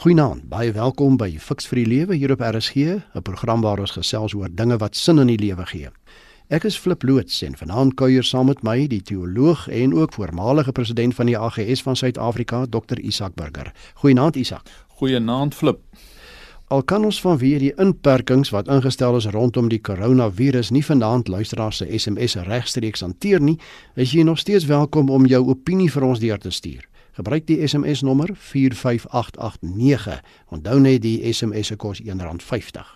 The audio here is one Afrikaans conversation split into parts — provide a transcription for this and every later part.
Goeienaand, baie welkom by Fix vir die Lewe hier op RSG, 'n program waar ons gesels oor dinge wat sin in die lewe gee. Ek is Flip Loots en vanaand kuier saam met my die teoloog en ook voormalige president van die AGS van Suid-Afrika, Dr. Isak Burger. Goeienaand Isak. Goeienaand Flip. Al kan ons vanweë die inperkings wat ingestel is rondom die koronavirus nie vanaand luisteraars se SMS'e regstreeks hanteer nie, is jy nog steeds welkom om jou opinie vir ons deur te stuur. Gebruik die SMS nommer 45889. Onthou net die SMS se kos R1.50.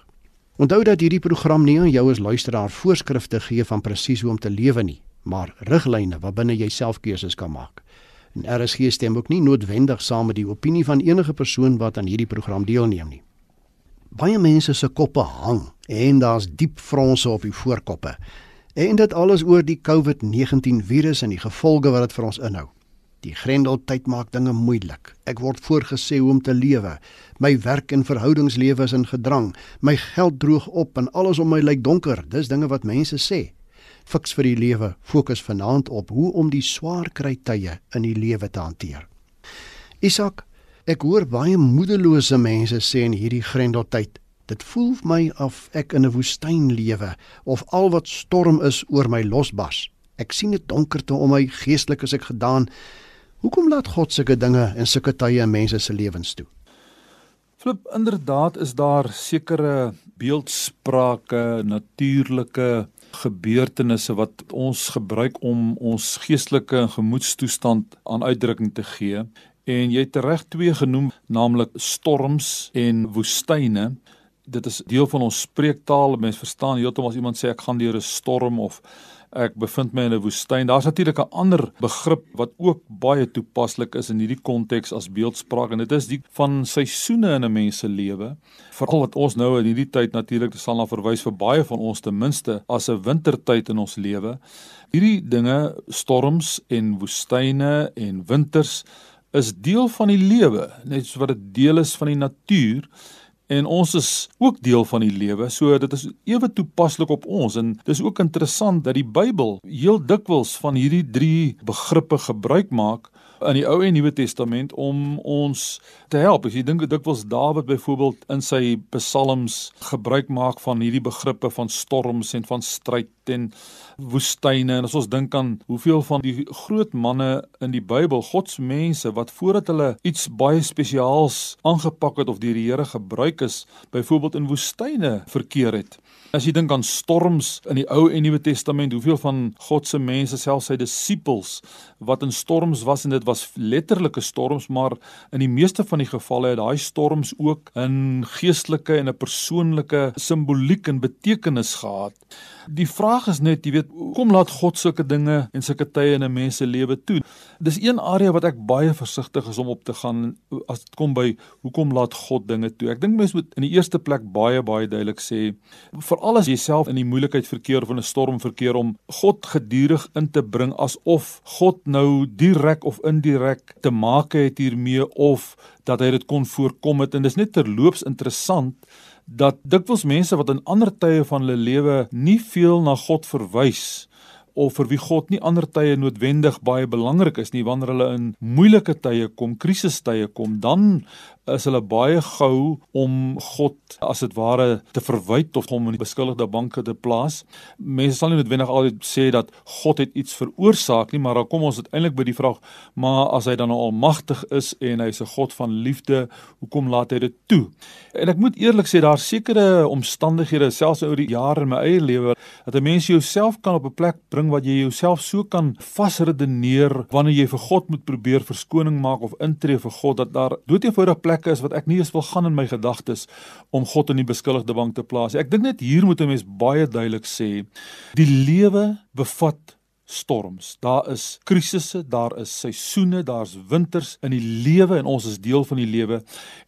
Onthou dat hierdie program nie aan jou as luisteraar voorskrifte gee van presies hoe om te lewe nie, maar riglyne waarbinne jy self keuses kan maak. En RSG stem ook nie noodwendig saam met die opinie van enige persoon wat aan hierdie program deelneem nie. Baie mense se koppe hang en daar's diep fronse op die voorkoppe. En dit alles oor die COVID-19 virus en die gevolge wat dit vir ons inhou. Die grendeltyd maak dinge moeilik. Ek word voorgesê hoe om te lewe. My werk en verhoudingslewe is in gedrang. My geld droog op en alles om my lyk donker. Dis dinge wat mense sê. Fiks vir die lewe fokus vanaand op hoe om die swaar kry tye in die lewe te hanteer. Isak, ek hoor baie moedelose mense sê in hierdie grendeltyd, dit voel my of ek in 'n woestyn lewe of al wat storm is oor my losbars. Ek sien dit donkerte om my, geestelik is ek gedaan. Hoekom laat God sulke dinge en sulke tye in mense se lewens toe? Flip, inderdaad is daar sekere beeldsprake, natuurlike gebeurtenisse wat ons gebruik om ons geestelike en gemoedstoestand aan uitdrukking te gee. En jy het reg twee genoem, naamlik storms en woestyne. Dit is deel van ons spreektaal. Mense verstaan heeltemal as iemand sê ek gaan deur 'n storm of ek bevind my in 'n woestyn. Daar's natuurlik 'n ander begrip wat ook baie toepaslik is in hierdie konteks as beeldspraak en dit is die van seisoene in 'n mens se lewe. Veral wat ons nou in hierdie tyd natuurlik sal na verwys vir baie van ons ten minste as 'n wintertyd in ons lewe. Hierdie dinge, storms en woestyne en winters is deel van die lewe, net soos wat dit deel is van die natuur en ons is ook deel van die lewe. So dit is ewe toepaslik op ons en dis ook interessant dat die Bybel heel dikwels van hierdie drie begrippe gebruik maak in die Ou en Nuwe Testament om ons te help. As jy dink dikwels Dawid byvoorbeeld in sy psalms gebruik maak van hierdie begrippe van storms en van stryd en woestyne en as ons dink aan hoeveel van die groot manne in die Bybel, God se mense wat voordat hulle iets baie spesiaals aangepak het of deur die Here gebruik is, byvoorbeeld in woestyne verkeer het. As jy dink aan storms in die Ou en Nuwe Testament, hoeveel van God se mense, selfs sy disippels, wat in storms was en dit was letterlike storms, maar in die meeste van die gevalle het daai storms ook 'n geestelike en 'n persoonlike simboliek en betekenis gehad. Die vraag is net, jy weet, hoekom laat God sulke dinge en sulke tye in 'n mens se lewe toe? Dis een area wat ek baie versigtig is om op te gaan as dit kom by hoekom laat God dinge toe. Ek dink mense moet in die eerste plek baie baie duidelik sê, veral as jy self in die moeilikheid verkeer of in 'n storm verkeer om God gedurig in te bring asof God nou direk of indirek te maak het hiermee of dat hy dit kon voorkom het en dis net terloops interessant dat dikwels mense wat in ander tye van hulle lewe nie veel na God verwys of vir wie God nie ander tye noodwendig baie belangrik is nie wanneer hulle in moeilike tye kom, krisistye kom, dan is hulle baie gou om God as dit ware te verwyd of hom in die beskuldigde banke te plaas. Mense sal nie noodwendig altyd sê dat God het iets veroorsaak nie, maar dan kom ons uiteindelik by die vraag, maar as hy dan nou almagtig is en hy's 'n God van liefde, hoekom laat hy dit toe? En ek moet eerlik sê daar sekerre omstandighede selfs oor die jare in my eie lewe dat 'n mens jouself kan op 'n plek bring wat jy jouself so kan vasredeneer wanneer jy vir God moet probeer verskoning maak of intree vir God dat daar doeteenvoudig plekke is wat ek nie eens wil gaan in my gedagtes om God in die beskuldigde bank te plaas. Ek dink net hier moet 'n mens baie duidelik sê, die lewe bevat storms. Daar is krisisse, daar is seisoene, daar's winters in die lewe en ons is deel van die lewe.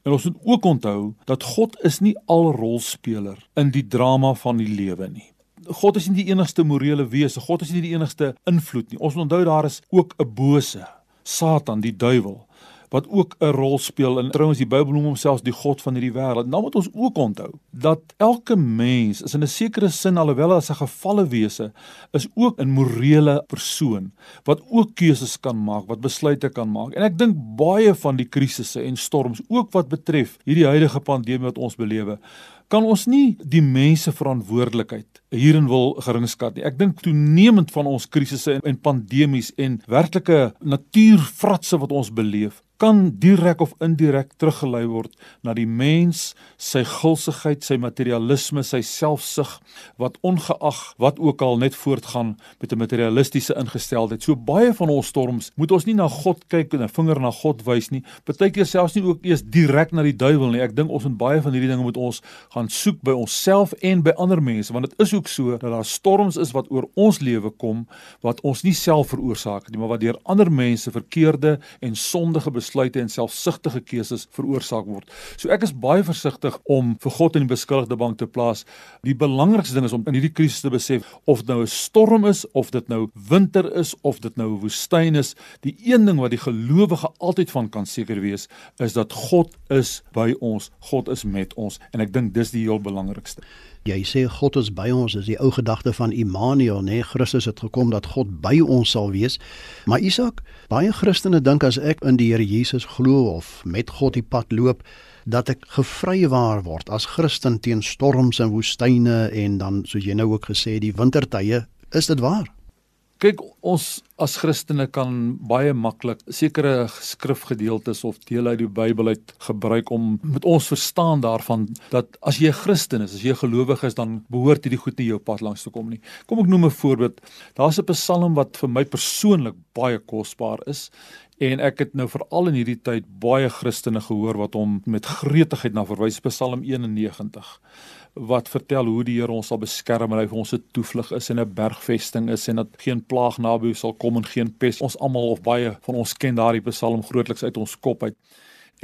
En ons moet ook onthou dat God is nie al rolspeler in die drama van die lewe nie. God is nie die enigste morele wese, God is nie die enigste invloed nie. Ons moet onthou daar is ook 'n bose, Satan, die duiwel wat ook 'n rol speel en trouens die Bybel noem homself die God van hierdie wêreld. Nou moet ons ook onthou dat elke mens is in 'n sekere sin alhoewel as 'n gefalle wese is ook 'n morele persoon wat ook keuses kan maak, wat besluite kan maak. En ek dink baie van die krisisse en storms ook wat betref hierdie huidige pandemie wat ons belewe kan ons nie die mense verantwoordelikheid hierin wil geringskat nie. Ek dink toenemend van ons krisisse en, en pandemies en werklike natuurfratse wat ons beleef kan direk of indirek teruggelei word na die mens, sy gulsigheid, sy materialisme, sy selfsug wat ongeag wat ook al net voortgaan met 'n materialistiese ingesteldheid. So baie van ons storms moet ons nie na God kyk en 'n vinger na God wys nie. Partykeer selfs nie ook eers direk na die duiwel nie. Ek dink ons moet baie van hierdie dinge moet ons gaan soek by onsself en by ander mense want dit is ook so dat daar storms is wat oor ons lewe kom wat ons nie self veroorsaak nie, maar wat deur ander mense verkeerde en sondige besluite en selfsugtige keuses veroorsaak word. So ek is baie versigtig om vir God in die beskuldigde bank te plaas. Die belangrikste ding is om in hierdie krisis te besef of dit nou 'n storm is of dit nou winter is of dit nou 'n woestyn is, die een ding wat die gelowige altyd van kan seker wees, is dat God is by ons. God is met ons en ek dink dis die heel belangrikste. Jy sê God is by ons, is die ou gedagte van Immanuel, nê? Nee, Christus het gekom dat God by ons sal wees. Maar Isak, baie Christene dink as ek in die Here Jesus glo of met God die pad loop, dat ek gevrywaar word as Christen teen storms en woestyne en dan soos jy nou ook gesê die wintertye, is dit waar? Kyk, ons as Christene kan baie maklik sekere skrifgedeeltes of dele uit die Bybel uit gebruik om met ons verstaan daarvan dat as jy 'n Christen is, as jy 'n gelowige is, dan behoort hierdie goed nie jou pad langs te kom nie. Kom ek noem 'n voorbeeld. Daar's 'n Psalm wat vir my persoonlik baie kosbaar is en ek het nou veral in hierdie tyd baie Christene gehoor wat hom met gretigheid na verwys Psalm 91 wat vertel hoe die Here ons sal beskerm en hy vir ons 'n toevlug is en 'n bergvesting is en dat geen plaag naby sal kom en geen pes. Ons almal of baie van ons ken daardie Psalm grootliks uit ons kop uit.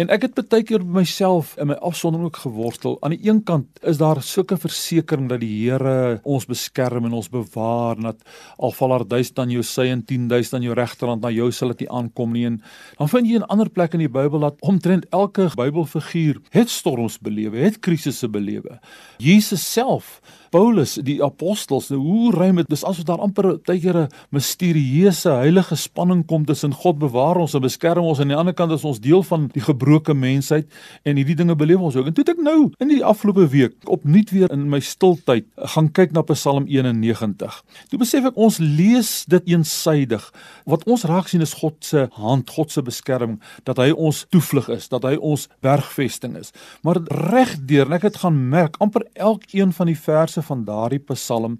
En ek het baie keer myself in my afsondering ook geworstel. Aan die een kant is daar sulke versekering dat die Here ons beskerm en ons bewaar en dat al val daar 1000 aan jou sy en 10000 aan jou regterhand, na jou sal dit nie aankom nie. En dan vind jy in ander plekke in die Bybel dat omtrent elke Bybelfiguur het storms belewe, het krisisse belewe. Jesus self Paulus, die apostels, nou hoe ry dit? Dis asof daar amper tydjie 'n misterieuse heilige spanning kom tussen God bewaar ons en beskerm ons en aan die ander kant is ons deel van die gebroke mensheid en hierdie dinge beleef ons ook. En toe ek nou in die afgelope week opnuut weer in my stiltyd gaan kyk na Psalm 91. Toe besef ek ons lees dit eensaidig. Wat ons raak sien is God se hand, God se beskerming, dat hy ons toevlug is, dat hy ons bergvesting is. Maar regdeur, ek het gaan merk amper elkeen van die verse van daardie Psalm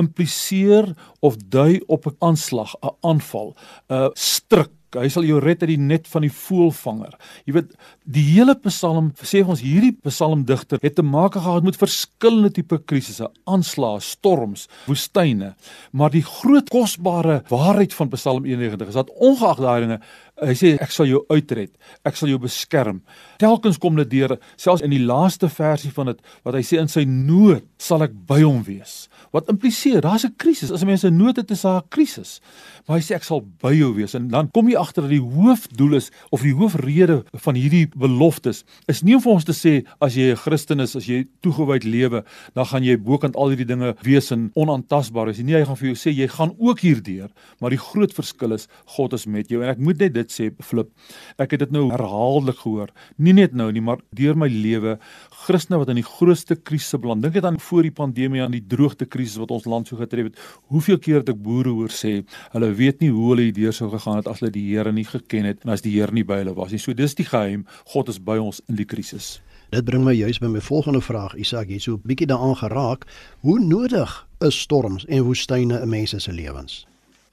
impliseer of dui op 'n aanslag, 'n aanval, 'n stryk Hy sal jou red uit die net van die voëlvanger. Jy weet, die hele Psalm sê ons hierdie psalmdigter het te maak gehad met verskillende tipe krisisse, aanslae, storms, woestyne, maar die groot kosbare waarheid van Psalm 91 is dat ongeag daai dinge Hy sê ek sal jou uitred. Ek sal jou beskerm. Telkens kom dit deur, selfs in die laaste versie van dit wat hy sê in sy nood sal ek by hom wees. Wat impliseer daar's 'n krisis. As 'n mens 'n nood het, is daar 'n krisis. Maar hy sê ek sal by jou wees en dan kom jy agter dat die hoofdoel is of die hoofrede van hierdie beloftes is nie om vir ons te sê as jy 'n Christen is, as jy toegewyd lewe, dan gaan jy bokant al hierdie dinge wees en onaantastbaar is. Nee, hy gaan vir jou sê jy gaan ook hierdeur, maar die groot verskil is God is met jou en ek moet net dit sê flip. Ek het dit nou herhaaldelik gehoor. Nie net nou nie, maar deur my lewe, Christene wat in die grootste krisisse beland. Dink dit aan voor die pandemie aan die droogte krisis wat ons land so getref het. Hoeveel keer het ek boere hoor sê, hulle weet nie hoe hulle hierdeur sou gegaan het as hulle die Here nie geken het en as die Here nie by hulle was nie. So dis die geheim. God is by ons in die krisis. Dit bring my juis by my volgende vraag, Isak, jy so 'n bietjie daaraan geraak. Hoe nodig is storms en woestyne in mense se lewens?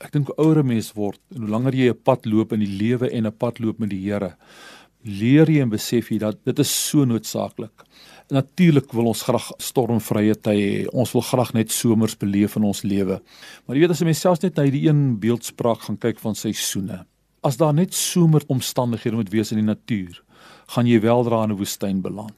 ek dink ouer mens word en hoe langer jy 'n pad loop in die lewe en 'n pad loop met die Here, leer jy en besef jy dat dit is so noodsaaklik. Natuurlik wil ons graag stormvrye tye hê. Ons wil graag net somers beleef in ons lewe. Maar jy weet as jy myself net na hierdie een beeldspraak gaan kyk van seisoene. As daar net somer omstandighede moet wees in die natuur, gaan jy weldra in 'n woestyn beland.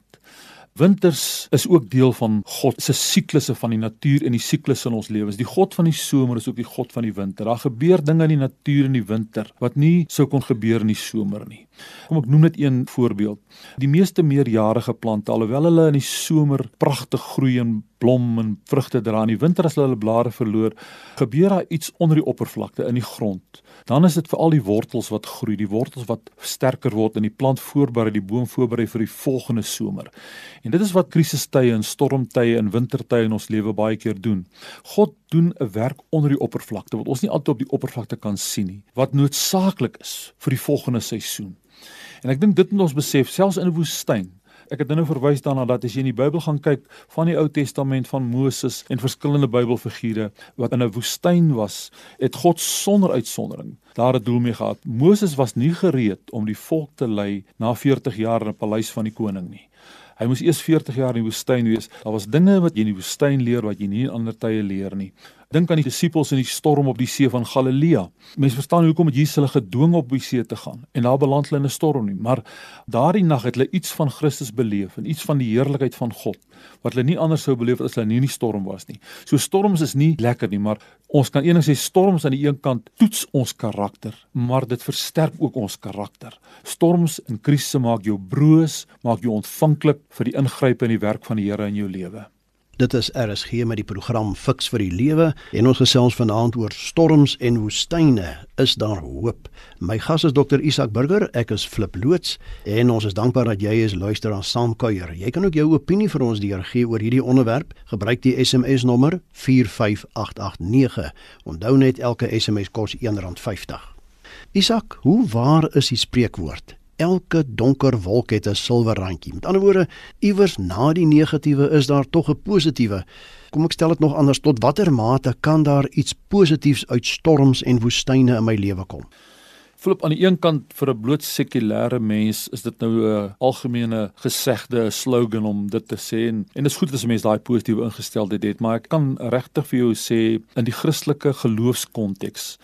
Winters is ook deel van God se siklusse van die natuur en die siklusse in ons lewens. Die God van die somer is ook die God van die winter. Daar gebeur dinge in die natuur in die winter wat nie sou kon gebeur in die somer nie. Kom ek noem net een voorbeeld. Die meeste meerjarige plante alhoewel hulle in die somer pragtig groei en blom en vrugte dra in die winter as hulle hulle blare verloor, gebeur daar iets onder die oppervlakte in die grond. Dan is dit veral die wortels wat groei, die wortels wat sterker word en die plant voorberei, die boom voorberei vir die volgende somer. En dit is wat krisistye en stormtye en wintertye in ons lewe baie keer doen. God doen 'n werk onder die oppervlakte wat ons nie altyd op die oppervlakte kan sien nie, wat noodsaaklik is vir die volgende seisoen. En ek dink dit moet ons besef selfs in 'n woestyn Ek het nou verwys daarna dat as jy in die Bybel gaan kyk van die Ou Testament van Moses en verskillende Bybelfigure wat in 'n woestyn was, het God sonder uitsondering daar 'n doel mee gehad. Moses was nie gereed om die volk te lei na 40 jaar in 'n paleis van die koning nie. Hy moes eers 40 jaar in die woestyn wees. Daar was dinge wat jy in die woestyn leer wat jy nie in ander tye leer nie. Dink aan die disippels in die storm op die see van Galilea. Mense verstaan hoekom het Jesus hulle gedwing op die see te gaan en daar beland hulle in 'n storm nie, maar daardie nag het hulle iets van Christus beleef en iets van die heerlikheid van God wat hulle nie anders sou beleef as hulle nie in die storm was nie. So storms is nie lekker nie, maar ons kan eenig sê storms aan die een kant toets ons karakter, maar dit versterk ook ons karakter. Storms en krisisse maak jou broos, maak jou ontvanklik vir die ingrype in die werk van die Here in jou lewe. Dit is RSG met die program Fix vir die Lewe en ons gesels vanaand oor storms en woestyne. Is daar hoop? My gas is Dr Isak Burger. Ek is Flip loods en ons is dankbaar dat jy is luister aan saamkuier. Jy kan ook jou opinie vir ons deurgee oor hierdie onderwerp. Gebruik die SMS nommer 45889. Onthou net elke SMS kos R1.50. Isak, hoe waar is die spreekwoord? Elke donker wolk het 'n silwer randjie. Met ander woorde, iewers na die negatiewe is daar tog 'n positiewe. Kom ek stel dit nog anders, tot watter mate kan daar iets positiefs uit storms en woestyne in my lewe kom? Flip aan die een kant vir 'n bloot sekulêre mens is dit nou 'n algemene gesegde, 'n slogan om dit te sê en, en dit is goed as 'n mens daai positiewe ingesteldheid het, maar ek kan regtig vir jou sê in die Christelike geloofskonteks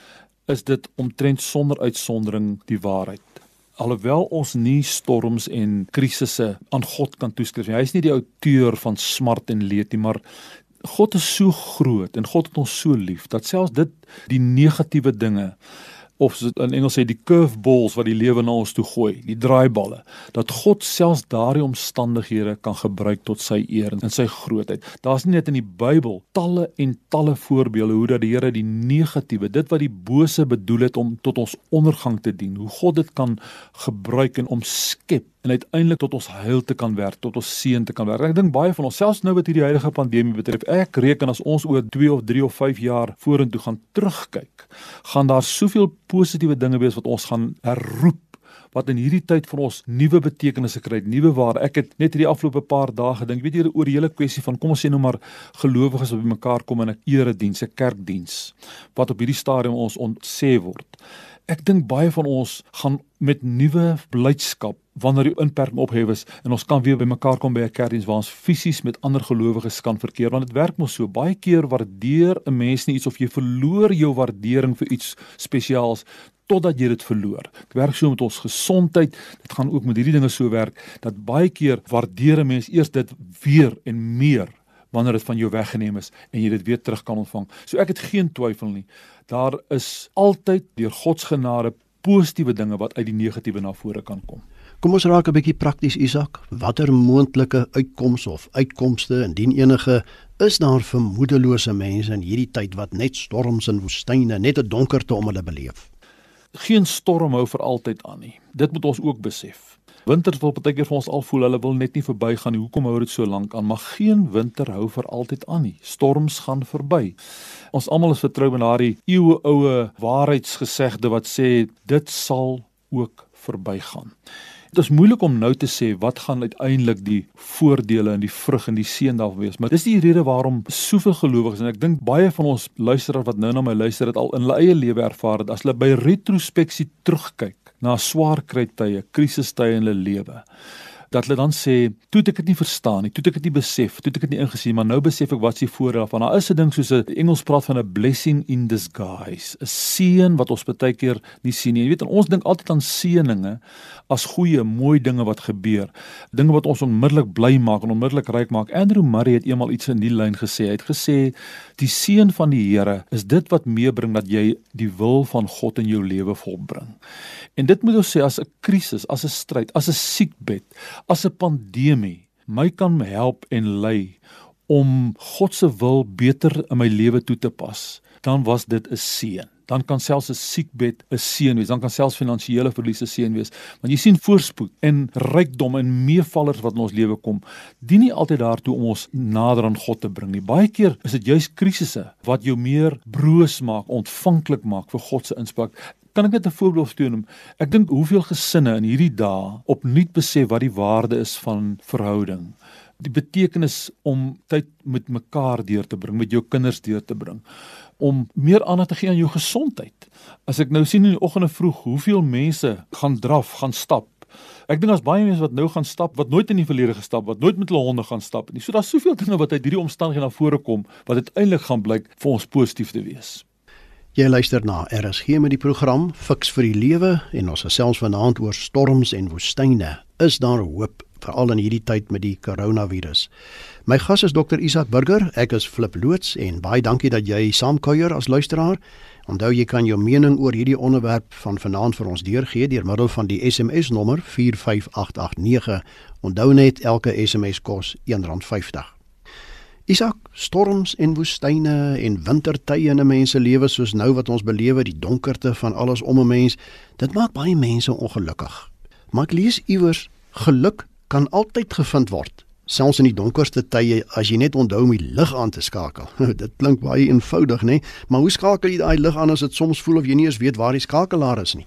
is dit omtrent sonder uitsondering die waarheid alhoewel ons nie storms en krisisse aan God kan toeskryf nie. Hy is nie die outeur van smart en leed nie, maar God is so groot en God het ons so lief dat selfs dit die negatiewe dinge of so in Engels sê die curveballs wat die lewe na ons toe gooi, die draaiballe, dat God selfs daardie omstandighede kan gebruik tot sy eer en sy grootheid. Daar's nie net in die Bybel talle en talle voorbeelde hoe dat die Here die negatiewe, dit wat die bose bedoel het om tot ons ondergang te dien, hoe God dit kan gebruik en omskep en uiteindelik tot ons heil te kan werk, tot ons seën te kan werk. Ek dink baie van ons, selfs nou wat hierdie huidige pandemie betref, ek reken as ons oor 2 of 3 of 5 jaar vorentoe gaan terugkyk, gaan daar soveel positiewe dinge wees wat ons gaan herroep wat in hierdie tyd vir ons nuwe betekenisse kry, nuwe waarde. Ek het net hierdie afgelope paar dae gedink, weet jy oor die hele kwessie van kom ons sê nou maar gelowiges wat bymekaar kom in 'n erediens, 'n kerkdiens wat op hierdie stadium ons ontse word. Ek dink baie van ons gaan met nuwe blydskap wanneer die inperking ophef is en ons kan weer bymekaar kom by 'n kerkdiens waar ons fisies met ander gelowiges kan verkeer want dit werk mos so baie keer waardeer 'n mens nie iets of jy verloor jou waardering vir iets spesiaals totdat jy dit verloor. Dit werk so met ons gesondheid. Dit gaan ook met hierdie dinge so werk dat baie keer waardeer 'n mens eers dit weer en meer wanneer dit van jou weggeneem is en jy dit weer terug kan ontvang. So ek het geen twyfel nie. Daar is altyd deur God se genade positiewe dinge wat uit die negatiewe na vore kan kom. Kom ons raak 'n bietjie prakties Isak. Watter moontlike uitkomste of uitkomste indien enige is daar vir moedelose mense in hierdie tyd wat net storms en woestyne net 'n donkerte om hulle beleef? Geen storm hou vir altyd aan nie. Dit moet ons ook besef. Winters wil baie keer vir ons al voel hulle wil net nie verbygaan nie. Hoekom hou dit so lank aan? Maar geen winter hou vir altyd aan nie. Storms gaan verby. Ons almal is vertrou in daardie eeue oue waarheidsgesegde wat sê dit sal ook verbygaan. Dit is moeilik om nou te sê wat gaan uiteindelik die voordele en die vrug en die seën daarvan wees, maar dis die rede waarom soveel gelowiges en ek dink baie van ons luisteraars wat nou na my luister het al in hulle eie lewe ervaar het as hulle by retrospeksie terugkyk na swaar kry tye, krisistye in hulle lewe dat hulle dan sê, "Toe ek dit nie verstaan nie, toe ek dit nie besef, toe ek dit nie ingesien, maar nou besef ek wat se voordeel daarvan. Daar is 'n ding soos 'n Engels praat van 'n blessing in disguise, 'n seën wat ons baie keer nie sien nie. Jy weet, ons dink altyd aan seëninge as goeie, mooi dinge wat gebeur, dinge wat ons onmiddellik bly maak en onmiddellik ryk maak. Andrew Murray het eenmal iets in die lyn gesê. Hy het gesê, "Die seën van die Here is dit wat meebring dat jy die wil van God in jou lewe volbring." En dit moet ons sê as 'n krisis, as 'n stryd, as 'n siekbed, as 'n pandemie, my kan help en lei om God se wil beter in my lewe toe te pas, dan was dit 'n seën. Dan kan selfs 'n siekbed 'n seën wees. Dan kan selfs finansiële verlies 'n seën wees. Want jy sien voorspoed en rykdom en meevallers wat in ons lewe kom, dien nie altyd daartoe om ons nader aan God te bring nie. Baie keer is dit juis krisisse wat jou meer broos maak, ontvanklik maak vir God se inspraak. Kan ek net 'n voorbeeld steun? Ek dink hoeveel gesinne in hierdie dae opnuut besef wat die waarde is van verhouding die betekenis om tyd met mekaar deur te bring, met jou kinders deur te bring, om meer aandag te gee aan jou gesondheid. As ek nou sien in die oggende vroeg hoeveel mense gaan draf, gaan stap. Ek dink daar's baie mense wat nou gaan stap wat nooit in die verlede gestap, wat nooit met hulle honde gaan stap nie. So daar's soveel dinge wat uit hierdie omstandighede na vore kom wat uiteindelik gaan blyk vir ons positief te wees. Jy luister na RSG met die program Fix vir die Lewe en ons gesels vanaand oor storms en woestyne. Is daar hoop veral in hierdie tyd met die koronavirus. My gas is dokter Isak Burger. Ek is Flip loods en baie dankie dat jy saamkuier as luisteraar. Onthou jy kan jou mening oor hierdie onderwerp van vanaand vir ons deurgee deur middel van die SMS nommer 45889. Onthou net elke SMS kos R1.50. Isak, storms en woestyne en wintertye in 'n mens se lewe soos nou wat ons belewe, die donkerte van alles om 'n mens, dit maak baie mense ongelukkig. Maar ek lees iewers geluk kan altyd gevind word, selfs in die donkerste tye as jy net onthou om die lig aan te skakel. dit klink baie eenvoudig, nê? Maar hoe skakel jy daai lig aan as dit soms voel of jy nie eens weet waar die skakelaar is nie?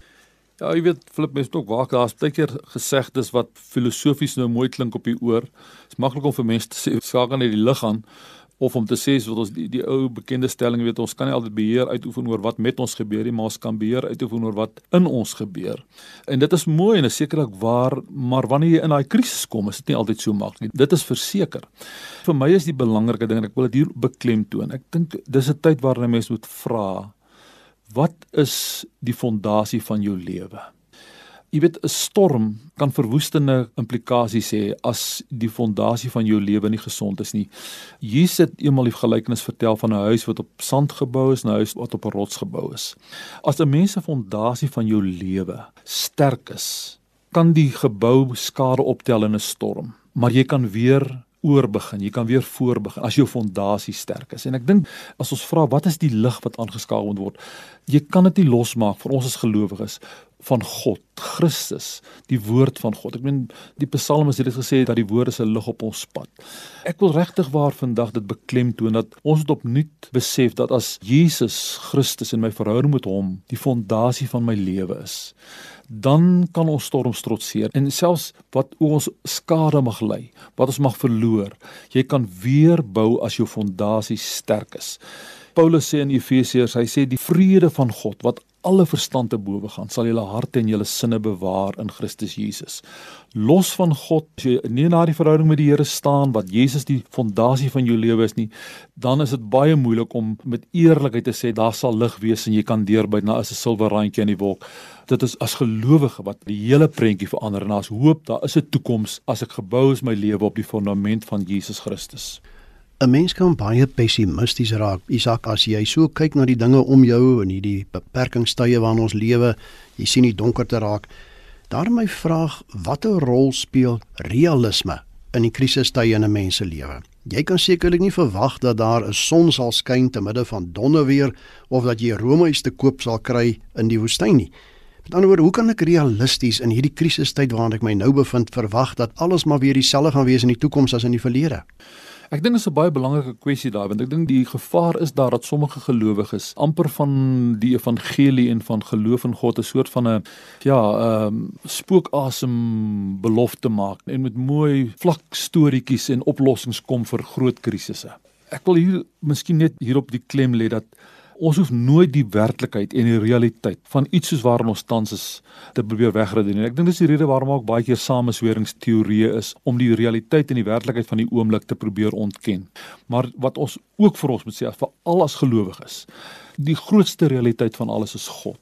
Ja, jy weet, Flip, mens ook waar daar's baie keer gesegdes wat filosofies nou mooi klink op die oor. Dit is maklik om vir mense te sê skakel net die lig aan of om te sê soos ons die, die ou bekende stelling weet ons kan nie altyd beheer uitoefen oor wat met ons gebeur nie maar ons kan beheer uitoefen oor wat in ons gebeur. En dit is mooi en is sekerlik waar, maar wanneer jy in daai krisis kom, is dit nie altyd so maklik nie. Dit is verseker. Vir my is die belangrike ding en ek wil dit hier beklemtoon. Ek dink dis 'n tyd waarin 'n mens moet vra wat is die fondasie van jou lewe? Jy weet 'n storm kan verwoestende implikasies hê as die fondasie van jou lewe nie gesond is nie. Jesus het eenmal die gelykenis vertel van 'n huis wat op sand gebou is en 'n huis wat op 'n rots gebou is. As 'n mens se fondasie van jou lewe sterk is, kan die gebou skade optel in 'n storm, maar jy kan weer oorbegin. Jy kan weer voorbegin as jou fondasie sterk is. En ek dink as ons vra wat is die lig wat aangeskakel moet word, jy kan dit nie losmaak vir ons as gelowiges van God, Christus, die woord van God. Ek meen die psalmis het dit gesê dat die woord is 'n lig op ons pad. Ek wil regtig waar vandag dit beklemtoon dat ons moet opnuut besef dat as Jesus Christus in my verhouding met hom die fondasie van my lewe is, dan kan ons storms trotseer en selfs wat ons skade mag ly, wat ons mag verloor, jy kan weer bou as jou fondasie sterk is. Paulus sê in Efesiërs, hy sê die vrede van God wat alle verstand te bowe gaan, sal julle harte en julle sinne bewaar in Christus Jesus. Los van God, as jy nie na die verhouding met die Here staan wat Jesus die fondasie van jou lewe is nie, dan is dit baie moeilik om met eerlikheid te sê daar sal lig wees en jy kan deurbyt na is 'n silwer randjie in die wolk. Dit is as gelowige wat die hele prentjie verander en daar's hoop, daar is 'n toekoms as ek gebou is my lewe op die fondament van Jesus Christus. 'n Mens kan baie pessimisties raak. Isak, as jy so kyk na die dinge om jou en hierdie beperkingstye waarin ons lewe, jy sien die donkerte raak. Daarom my vraag, watter rol speel realisme in die krisistye in 'n mens se lewe? Jy kan sekerlik nie verwag dat daar 'n son sal skyn te midde van donderweer of dat jy roomhuis te koop sal kry in die woestyn nie. Met ander woorde, hoe kan ek realisties in hierdie krisistyd waarin ek my nou bevind verwag dat alles maar weer dieselfde gaan wees in die toekoms as in die verlede? Ek dink dit is 'n baie belangrike kwessie daai want ek dink die gevaar is daar dat sommige gelowiges amper van die evangelie en van geloof in God 'n soort van 'n ja, ehm um, spookasem belofte maak en met mooi vlak storieetjies en oplossings kom vir groot krisisse. Ek wil hier miskien net hierop die klem lê dat Ons hoef nooit die werklikheid en die realiteit van iets soos waarin ons tans is te probeer wegredeneer. Ek dink dis die rede waarom ook baie keer samesweringsteorieë is om die realiteit en die werklikheid van die oomblik te probeer ontken. Maar wat ons ook vir ons moet sê, veral as gelowiges, die grootste realiteit van alles is God.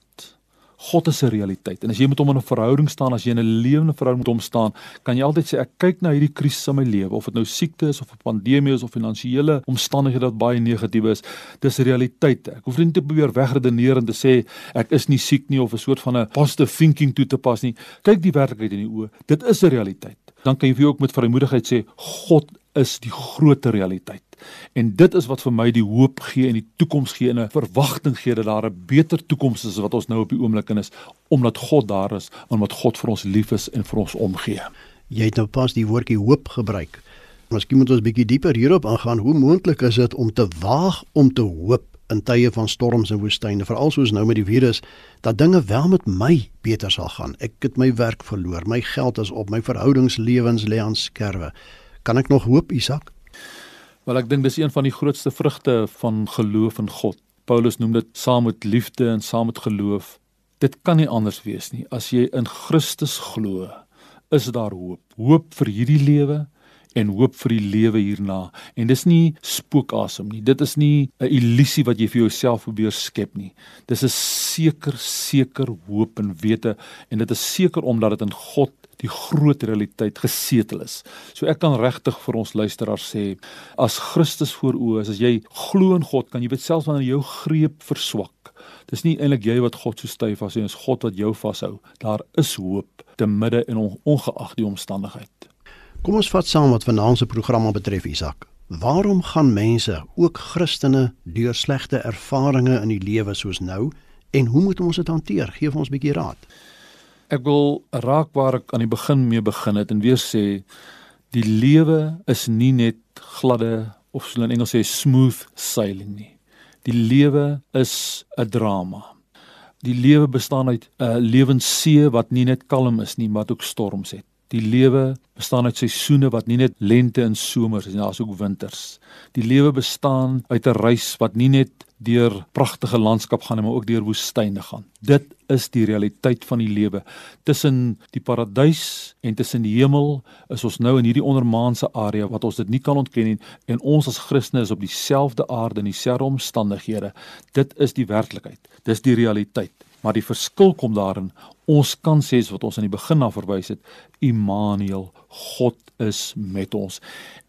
God is 'n realiteit. En as jy met hom in 'n verhouding staan, as jy in 'n lewende verhouding met hom staan, kan jy altyd sê ek kyk na hierdie krisis in my lewe, of dit nou siekte is of 'n pandemie is of finansiële omstandighede wat baie negatief is, dis realiteite. Ek hoef nie te probeer wegredeneer en te sê ek is nie siek nie of 'n soort van 'n positive thinking toe te pas nie. Kyk die werklikheid in die oë. Dit is 'n realiteit. Dan kan jy vir jou ook met vrymoedigheid sê God is die groter realiteit. En dit is wat vir my die hoop gee en die toekoms gee en 'n verwagting gee dat daar 'n beter toekoms is as wat ons nou op die oomblik in is omdat God daar is en omdat God vir ons lief is en vir ons omgee. Jy het nou pas die woordjie hoop gebruik. Miskien moet ons 'n bietjie dieper hierop aangaan. Hoe moontlik is dit om te waag om te hoop in tye van storms en woestyne, veral soos nou met die virus, dat dinge wel met my beter sal gaan. Ek het my werk verloor, my geld is op, my verhoudingslewens lê aan skerwe. Kan ek nog hoop, Isak? Wel ek dink dis een van die grootste vrugte van geloof in God. Paulus noem dit saam met liefde en saam met geloof. Dit kan nie anders wees nie. As jy in Christus glo, is daar hoop. Hoop vir hierdie lewe en hoop vir die lewe hierna. En dis nie spookasem nie. Dit is nie 'n illusie wat jy vir jouself probeer skep nie. Dis 'n seker seker hoop en wete en dit is seker omdat dit in God die groot realiteit gesetel is. So ek kan regtig vir ons luisteraars sê as Christus voor oë is, as jy glo in God, kan jy dit selfs wanneer jou greep verswak. Dis nie eintlik jy wat God so styf as hy is God wat jou vashou. Daar is hoop te midde en ongeag die omstandigheid. Kom ons vat saam wat vanaand se programme betref Isak. Waarom gaan mense, ook Christene, deur slegte ervarings in die lewe soos nou en hoe moet ons dit hanteer? Geef ons 'n bietjie raad. Ek wil raak waar ek aan die begin mee begin het en weer sê die lewe is nie net gladde of so in Engels sê smooth sailing nie. Die lewe is 'n drama. Die lewe bestaan uit 'n lewenssee wat nie net kalm is nie, maar ook storms het. Die lewe bestaan uit seisoene wat nie net lente en somer is nie, daar's ook winters. Die lewe bestaan uit 'n reis wat nie net deur pragtige landskap gaan, maar ook deur woestyne gaan. Dit is die realiteit van die lewe. Tussen die paradys en tussen die hemel is ons nou in hierdie ondermaanse area wat ons dit nie kan ontken nie en ons as Christene is op dieselfde aarde in dieselfde omstandighede. Dit is die werklikheid. Dis die realiteit. Maar die verskil kom daarin ons kan sê wat ons aan die begin af verwys het, Immanuel, God is met ons.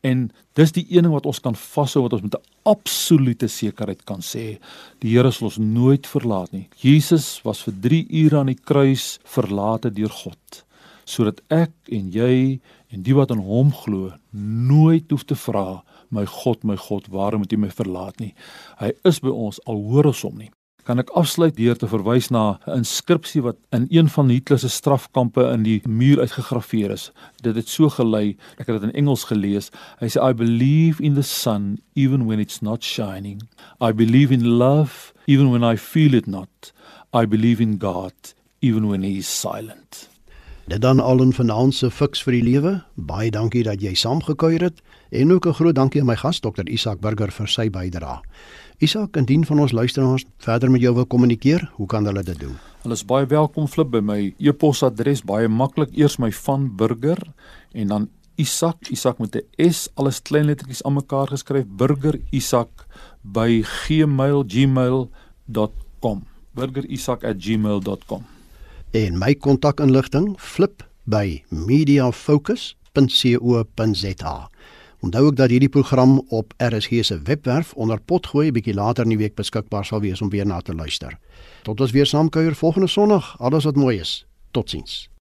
En dis die een ding wat ons kan vashou wat ons met 'n absolute sekerheid kan sê, die Here sal ons nooit verlaat nie. Jesus was vir 3 ure aan die kruis verlate deur God sodat ek en jy en die wat aan hom glo nooit hoef te vra my God my God waarom het U my verlaat nie hy is by ons al hoor ons hom nie kan ek afsluit deur te verwys na 'n inskripsie wat in een van Hitler se strafkampe in die muur uitgegraveer is. Dit het so gelei, ek het dit in Engels gelees. Hy sê I believe in the sun even when it's not shining. I believe in love even when I feel it not. I believe in God even when he is silent. Dit dan al 'n finansie fiks vir die lewe. Baie dankie dat jy saamgekuier het en ook 'n groot dankie aan my gas Dr. Isak Burger vir sy bydrae. Isak, indien van ons luisteraars verder met jou wil kommunikeer, hoe kan hulle dit doen? Hulle is baie welkom flip by my e-posadres, baie maklik. Eers my van burger en dan Isak, Isak met 'n S, alles klein lettertjies aan mekaar geskryf, burger Isak by gmail.gmail.com. burgerisak@gmail.com. En my kontakinligting flip by mediafocus.co.za. Onthou ook dat hierdie program op RSG se webwerf onder potgooi bietjie later in die week beskikbaar sal wees om weer na te luister. Tot ons weer saamkuier volgende Sondag. Alles wat mooi is. Totsiens.